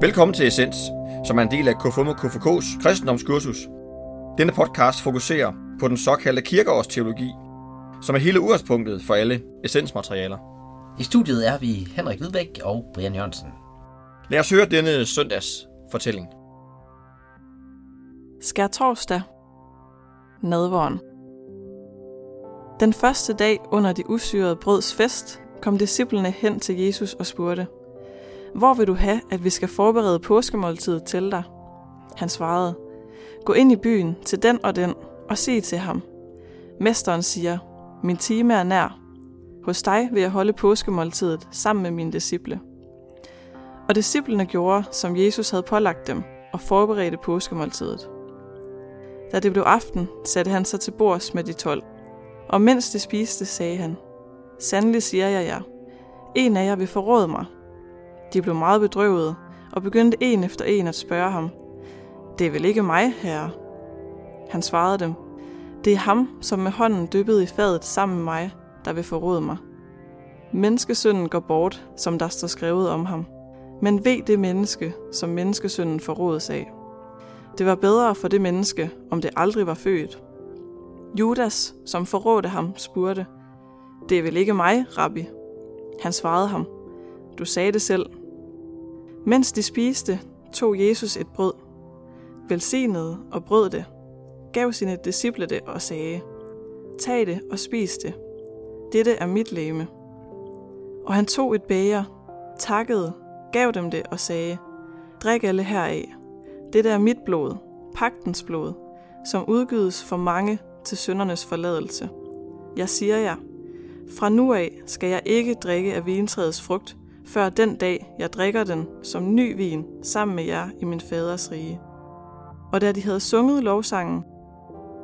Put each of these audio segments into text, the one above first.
Velkommen til Essens, som er en del af KFUM og KFK's kristendomskursus. Denne podcast fokuserer på den såkaldte kirkeårsteologi, som er hele udgangspunktet for alle essensmaterialer. I studiet er vi Henrik Hvidbæk og Brian Jørgensen. Lad os høre denne søndags fortælling. Skær torsdag. Nadvåren. Den første dag under de usyrede brøds fest kom disciplene hen til Jesus og spurgte, hvor vil du have, at vi skal forberede påskemåltidet til dig? Han svarede, Gå ind i byen til den og den og sig til ham. Mesteren siger, Min time er nær. Hos dig vil jeg holde påskemåltidet sammen med mine disciple. Og disciplene gjorde, som Jesus havde pålagt dem, og forberedte påskemåltidet. Da det blev aften, satte han sig til bords med de tolv. Og mens de spiste, sagde han, Sandelig siger jeg jer, en af jer vil forråde mig. De blev meget bedrøvede, og begyndte en efter en at spørge ham, Det er vel ikke mig, herre? Han svarede dem, Det er ham, som med hånden dyppede i fadet sammen med mig, der vil forråde mig. Menneskesynden går bort, som der står skrevet om ham. Men ved det menneske, som menneskesynden forrådes af. Det var bedre for det menneske, om det aldrig var født. Judas, som forrådte ham, spurgte, Det er vel ikke mig, rabbi? Han svarede ham, Du sagde det selv. Mens de spiste, tog Jesus et brød, velsignede og brød det, gav sine disciple det og sagde, Tag det og spis det. Dette er mit læme. Og han tog et bæger, takkede, gav dem det og sagde, Drik alle heraf. Dette er mit blod, pagtens blod, som udgydes for mange til syndernes forladelse. Jeg siger jer, fra nu af skal jeg ikke drikke af vintræets frugt, før den dag jeg drikker den som ny vin sammen med jer i min faders rige. Og da de havde sunget lovsangen,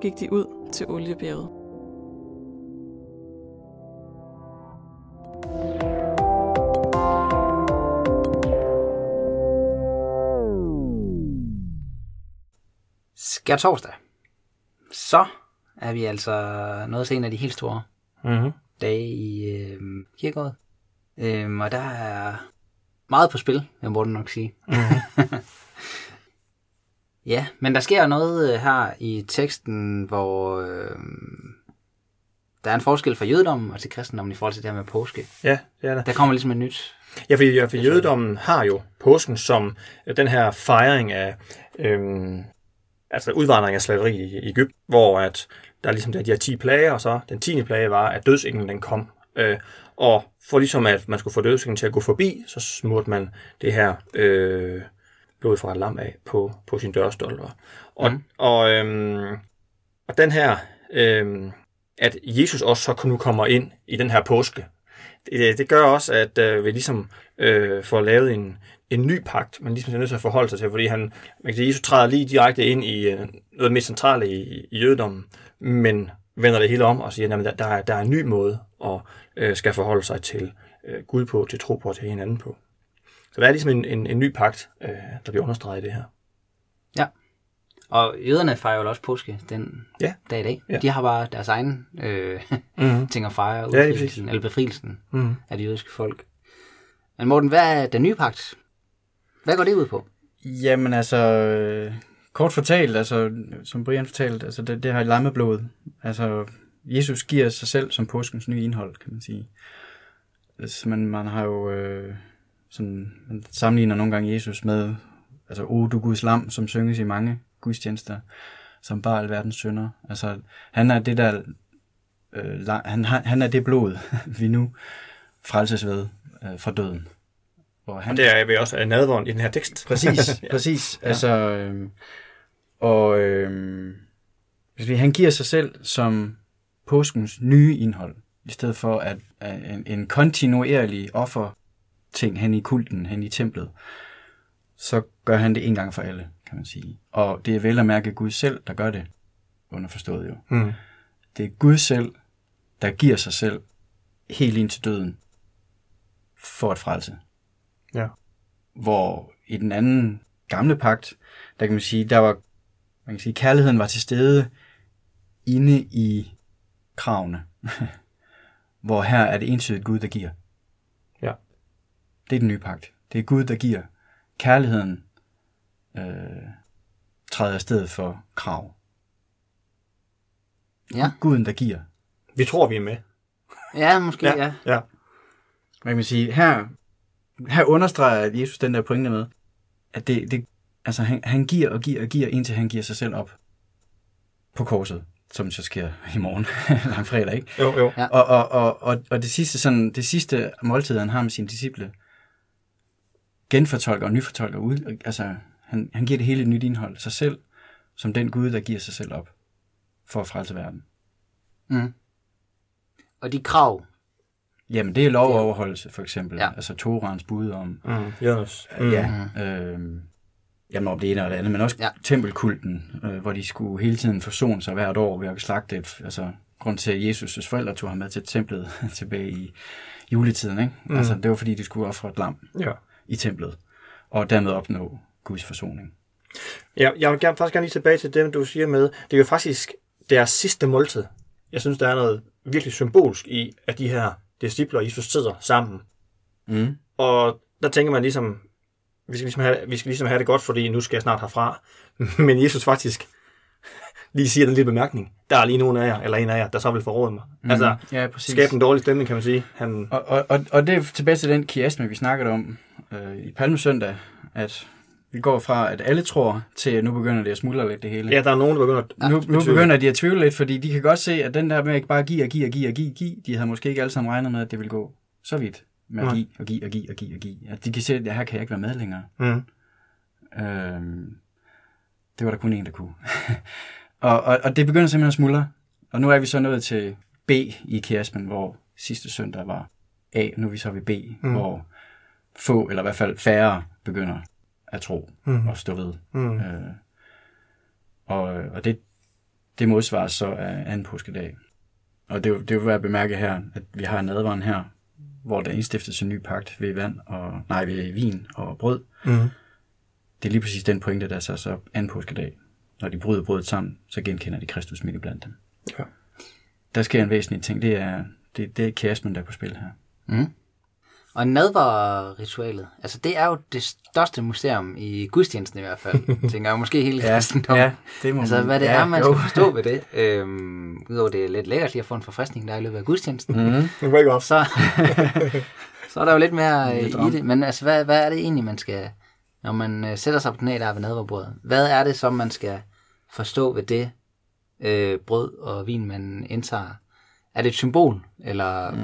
gik de ud til oliebjerget. Skær torsdag. Så er vi altså nået til en af de helt store Mm-hmm. dage i øh, kirkeåret. Øhm, og der er meget på spil, jeg må nok sige. Mm-hmm. Ja, men der sker noget øh, her i teksten, hvor øh, der er en forskel fra jødedommen og til kristendommen i forhold til det her med påske. Ja, det er det. Der kommer ligesom et nyt. Ja, fordi, ja, for jødedommen har jo påsken som øh, den her fejring af øhm, altså udvandring af slaveri i Egypten, hvor at der er ligesom der, de her 10 plager, og så den 10. plage var, at dødsenglen den kom. Øh, og for ligesom at man skulle få dødsenglen til at gå forbi, så smurte man det her øh, blod fra et lam af på, på sin dørstolper. Og, mm. og, øhm, og den her, øhm, at Jesus også så nu kommer ind i den her påske, det, det gør også, at øh, vi ligesom øh, får lavet en, en ny pagt, man ligesom er nødt til at forholde sig til, fordi han, man kan sige, Jesus træder lige direkte ind i øh, noget mest centrale i, i jødedommen, men vender det hele om og siger, at der, der, er, der er en ny måde at øh, skal forholde sig til øh, Gud på, til tro på og til hinanden på. Så der er ligesom en, en, en ny pagt, øh, der bliver understreget i det her. Og jøderne fejrer jo også påske den Ja. dag i dag. Ja. De har bare deres egen øh, Mm-hmm. ting at fejre, udfrielsen, præcis. eller befrielsen Mm. af det jødiske folk. Men Morten, hvad er den nye pagt? Hvad går det ud på? Jamen altså, øh, kort fortalt, altså, som Brian fortalte, altså det, det har lammeblod. Altså, Jesus giver sig selv som påskens nye indhold, kan man sige. Altså, man, man har jo øh, sådan, man sammenligner nogle gange Jesus med, altså, O du Guds lam, som synges i mange gudstjenester, som bare alverdens synder. Altså, han er det der, øh, la- han, han er det blod, vi nu frelses ved øh, fra døden. Hvor han, Og det er vi også af nadvåren i den her tekst. Præcis, præcis. Ja. Altså, øhm, og øhm, hvis vi, han giver sig selv som påskens nye indhold, i stedet for at, at en, en kontinuerlig offer ting hen i kulten, hen i templet, så gør han det en gang for alle, kan man sige. Og det er vel at mærke Gud selv, der gør det, underforstået jo. Mm. Det er Gud selv, der giver sig selv helt ind til døden for at frelse Ja. hvor i den anden gamle pagt, der kan man sige, der var, man kan sige, kærligheden var til stede inde i kravene. hvor her er det entydigt Gud, der giver. Ja. Det er den nye pagt. Det er Gud, der giver kærligheden øh, træder i stedet for krav. Ja, Guden, der giver. Vi tror, vi er med. ja måske, ja. ja. ja. Man kan sige, her, her understreger Jesus den der pointe med, at det, det, altså han, han giver og giver og giver, indtil han giver sig selv op på korset, som så sker i morgen, langfredag, ikke? Jo, jo. Ja. Og, og, og, og, og det, sidste, sådan, det sidste måltid, han har med sine disciple, genfortolker og nyfortolker ud. Altså, han, han giver det hele et nyt indhold. Sig selv, som den Gud, der giver sig selv op for at frelse verden. Mm. Og de krav, Jamen, det er lovoverholdelse, for eksempel. Ja. Altså, Torans bud om, Mm, Jonas. mm. ja, øh, jamen, om det ene eller det andet, men også Ja. ja. tempelkulten, øh, hvor de skulle hele tiden forsone sig hvert år ved at slagte et, altså, grund til, at Jesus' forældre tog ham med til templet tilbage i juletiden, ikke? Mm. Altså, det var fordi, de skulle ofre et lam Ja. i templet, og dermed opnå Guds forsoning. Ja, jeg vil gerne, faktisk gerne lige tilbage til det, du siger med, det er jo faktisk deres sidste måltid. Jeg synes, der er noget virkelig symbolsk i, at de her discipler og Jesus sidder sammen. Mm. Og der tænker man ligesom, vi skal ligesom have, vi skal ligesom have det godt, fordi nu skal jeg snart herfra. Men Jesus faktisk lige siger den lille bemærkning. Der er lige nogen af jer, eller en af jer, der så vil forråde mig. Mm. Altså, Ja, præcis. skabe en dårlig stemning, kan man sige. Han, Og, og, og, og det er tilbage til den kiasme, vi snakkede om øh, i Palmesøndag, at vi går fra, at alle tror, til at nu begynder det at smuldre lidt det hele. ja, der er nogen, der begynder at... nu, nu begynder de at tvivle lidt, fordi de kan godt se, at den der med at bare give og give og give og give, give de havde måske ikke alle sammen regnet med, at det ville gå så vidt med at give og give og give og give og give. At de kan se, at her kan jeg ikke være med længere. Mm. Øhm, det var der kun en, der kunne. og, og, og det begynder simpelthen at smuldre. Og nu er vi så nået til B i kiasmen, hvor sidste søndag var A, nu er vi så ved B, mm. hvor få, eller i hvert fald færre, begynder at tro mm. og stå ved. Mm. Øh, og, og det, det modsvares så af anden påskedag. Og det, det jo værd at bemærke her, at vi har nadvaren her, hvor der indstiftes en ny pagt ved vand og, nej, ved vin og brød. Mm. Det er lige præcis den pointe, der så så anden påskedag. Når de bryder brødet sammen, så genkender de Kristus midt i blandt dem. Ja. Der sker en væsentlig ting, det er, det, det er kiasmen, der er på spil her. Mm. Og nadvarritualet, altså det er jo det største museum i gudstjenesten i hvert fald, tænker jeg, måske hele kristendommen. det må Altså, hvad det ja, er, man jo. skal forstå ved det. Øhm, Udover det er lidt lækkert lige at få en forfriskning, der er i løbet af gudstjenesten. Mm. Wake up. Så, så er der jo lidt mere Lidt øh, om. i det. Men altså, hvad, hvad er det egentlig, man skal... Når man øh, sætter sig på knæ der ved nadverbrødet, hvad er det, som man skal forstå ved det øh, brød og vin, man indtager? Er det et symbol? Eller... Mm,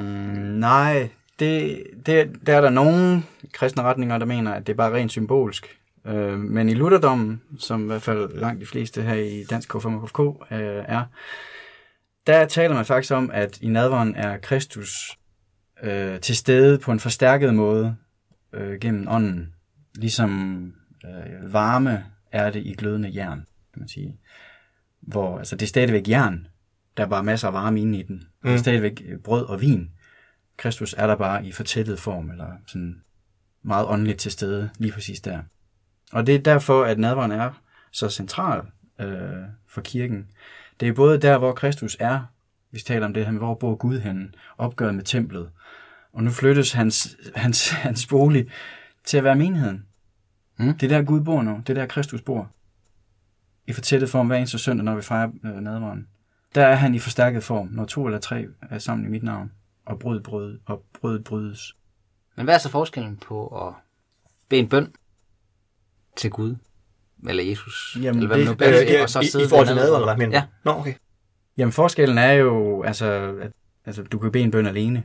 nej, det, det, der er der nogle kristne retninger, der mener, at det er bare rent symbolsk. Øh, men i Lutherdommen, som i hvert fald langt de fleste her i Dansk K5 og KFK øh, er, der taler man faktisk om, at i nadveren er Kristus øh, til stede på en forstærket måde øh, gennem ånden. Ligesom øh, varme er det i glødende jern, kan man sige. Hvor, altså det er stadigvæk jern, der er bare masser af varme inde i den. Mm. Det er stadigvæk øh, brød og vin. Kristus er der bare i fortættet form, eller sådan meget åndeligt til stede, lige præcis der. Og det er derfor, at nadveren er så central øh, for kirken. Det er både der, hvor Kristus er, vi taler om det her med, hvor bor Gud henne, opgøret med templet. Og nu flyttes hans, hans, hans bolig til at være menigheden. Mm. Det er der Gud bor nu, det er der Kristus bor. I fortættet form hver eneste søndag, når vi fejrer øh, nadveren. Der er han i forstærket form, når to eller tre er sammen i mit navn, og brød, brød, og brød brydes. Men hvad er så forskellen på at bede en bøn til Gud? Eller Jesus? Jamen, eller hvad det- nu beder Øh, ja, og så i, sidde I forhold til ved nadver, eller hvad? Ja. Nå, okay. Jamen forskellen er jo, altså, at, altså du kan bede en bøn alene.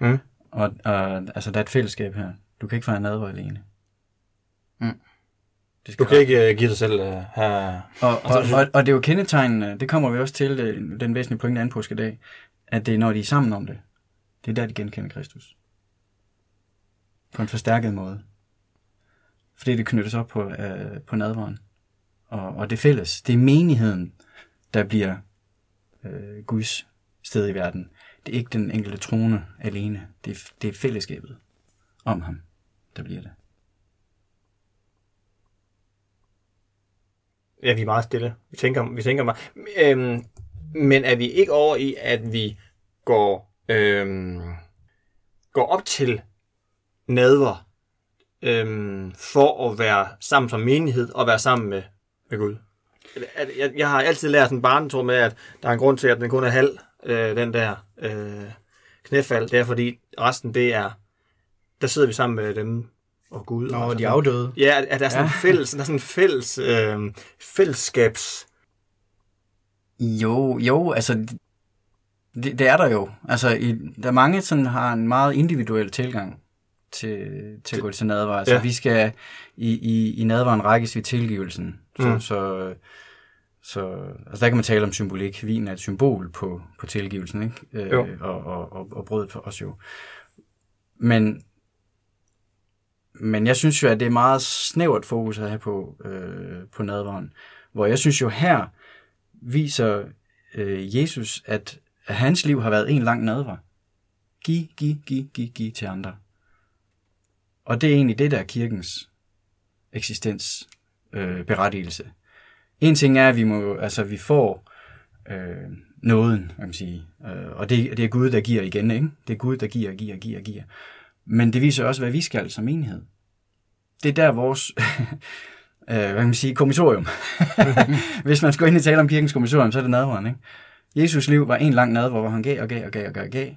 Mm. Og, og altså, der er et fællesskab her. Du kan ikke fejre nadver alene. Mm. Det skal Du kan ikke uh, give dig selv uh, her... Og, og, og, og det er jo kendetegnende, det kommer vi også til, den væsentlige pointe anden påskedag, at det er, når de er sammen om det, det er der, de genkender Kristus. På en forstærket måde. Fordi det knyttes op på, øh, på nadveren. Og, og det fælles. Det er menigheden, der bliver øh, Guds sted i verden. Det er ikke den enkelte trone alene. Det er, det er fællesskabet om ham, der bliver det. Ja, vi er meget stille. Vi tænker, vi tænker meget. Øhm, men er vi ikke over i, at vi går, øhm, går op til nadver øhm, for at være sammen som menighed og være sammen med, med Gud. Jeg, jeg har altid lært sådan barnetro med, at der er en grund til, at den kun er halv, øh, den der øh, knæfald. Det er fordi resten, det er, der sidder vi sammen med dem og Gud. Nå, og de er afdøde. Ja, at, at der er sådan en fælles, der er sådan en fælles øh, fællesskabs... Jo, jo, altså, det, det er der jo. Altså, i, der er mange, som har en meget individuel tilgang til, til at gå til nadver. Altså, Ja. vi skal i, i, i nadveren rækkes vi tilgivelsen. Så, Mm. så, så, altså, der kan man tale om symbolik. Vin er et symbol på, på tilgivelsen, ikke? Jo. Øh, og, og, og, og brødet for os jo. Men, men jeg synes jo, at det er meget snævert fokus at have på, øh, på nadveren. Hvor jeg synes jo her viser øh, Jesus, at, at hans liv har været en lang nadver. Giv, giv, giv, giv, giv til andre. Og det er egentlig det, der er kirkens eksistens øh, berettigelse. En ting er, at vi, må, altså, vi får øh, nåden, kan man sige. Øh, og det, det er Gud, der giver igen. Ikke? Det er Gud, der giver, giver, giver, giver. Men det viser også, hvad vi skal som enhed. Det er der vores øh, hvad kan man sige, kommissorium. Hvis man skal ind og tale om kirkens kommissorium, så er det nadveren. Ikke? Jesus liv var en lang nadver, hvor han gav og gav og gav og gav og gav.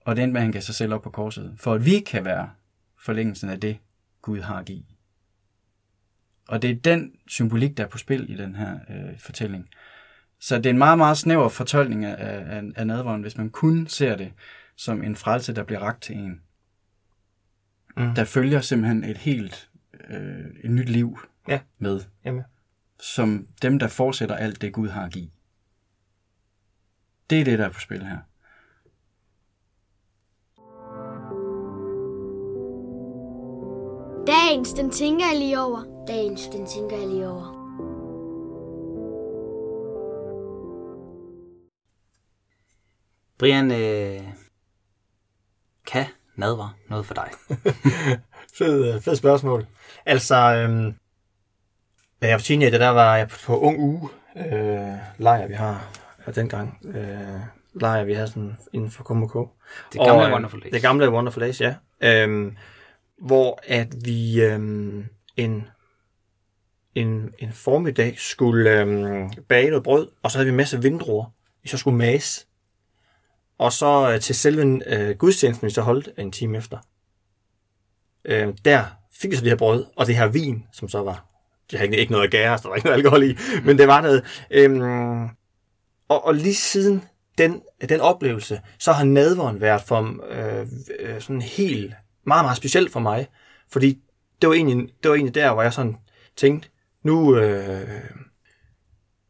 Og det endte med, han gav sig selv op på korset. For at vi kan være forlængelsen af det, Gud har at give. Og det er den symbolik, der er på spil i den her øh, fortælling. Så det er en meget, meget snæver fortolkning af, af, af nadveren, hvis man kun ser det som en frelse, der bliver ragt til en. Mm. Der følger simpelthen et helt øh, et nyt liv Ja. med, Jamen. som dem, der fortsætter alt det, Gud har at give. Det er det, der er på spil her. Dagens, den tænker jeg lige over. Dagens, den tænker jeg lige over. Brian, øh, kan nadver noget for dig? Fed, fed spørgsmål. Altså, øhm, da jeg var teenager, der var jeg på ung uge øh, lejr, vi har og dengang. Øh, lejr, vi havde sådan inden for KMK. Det gamle øh, Wonderful Days. Det gamle Wonderful Days, ja. Øhm, hvor at vi øhm, en, en, en formiddag skulle øhm, bage noget brød, og så havde vi en masse vindruer, vi så skulle mase. Og så øh, til selve øh, gudstjenesten, vi så holdt en time efter. Øh, der fik vi så det her brød, og det her vin, som så var, det havde ikke, noget gære, så der var ikke noget alkohol i, men det var noget. Øhm, og, og lige siden den, den oplevelse, så har nadveren været for øh, øh, sådan helt, meget, meget specielt for mig. Fordi det var egentlig, det var egentlig der, hvor jeg sådan tænkte, nu, øh,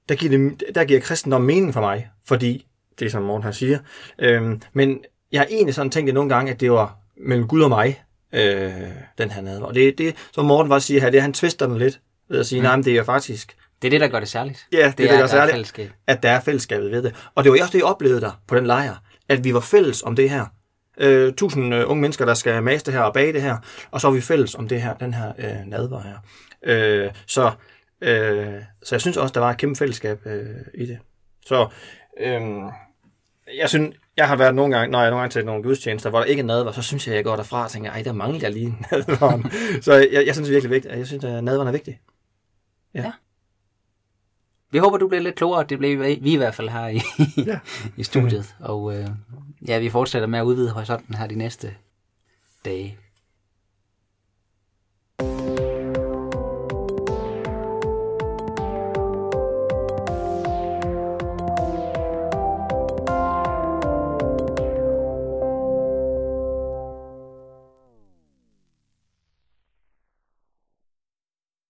der, giver det, der giver kristendom mening for mig, fordi, det er som Morten han siger, øh, men jeg har egentlig sådan tænkt det nogle gange, at det var mellem Gud og mig, øh, den her nadver. Og det, det, som Morten var siger her, det er, at han twister den lidt, ved at sige, mm. nej, men det er faktisk, Det er det, der gør det særligt. Ja, det, det, det er, der er at der er særligt, fællesskab. at der er fællesskabet ved det. Og det var også det, jeg oplevede der på den lejr, at vi var fælles om det her. Øh, tusind øh, unge mennesker, der skal mase det her og bage det her, og så er vi fælles om det her, den her øh, nadver her. Øh, så, øh, så jeg synes også, der var et kæmpe fællesskab øh, i det. Så øh, jeg synes, jeg har været nogle gange, når jeg nogle gange til nogle gudstjenester, hvor der ikke er nadver, så synes jeg, jeg går derfra og tænker, ej, der mangler jeg lige nadveren. så jeg, jeg synes virkelig vigtigt, jeg synes, at nadveren er vigtig. Vi håber, du bliver lidt klogere. Det blev vi i hvert fald her i, Ja. i studiet. Og øh, ja, vi fortsætter med at udvide horisonten her de næste dage.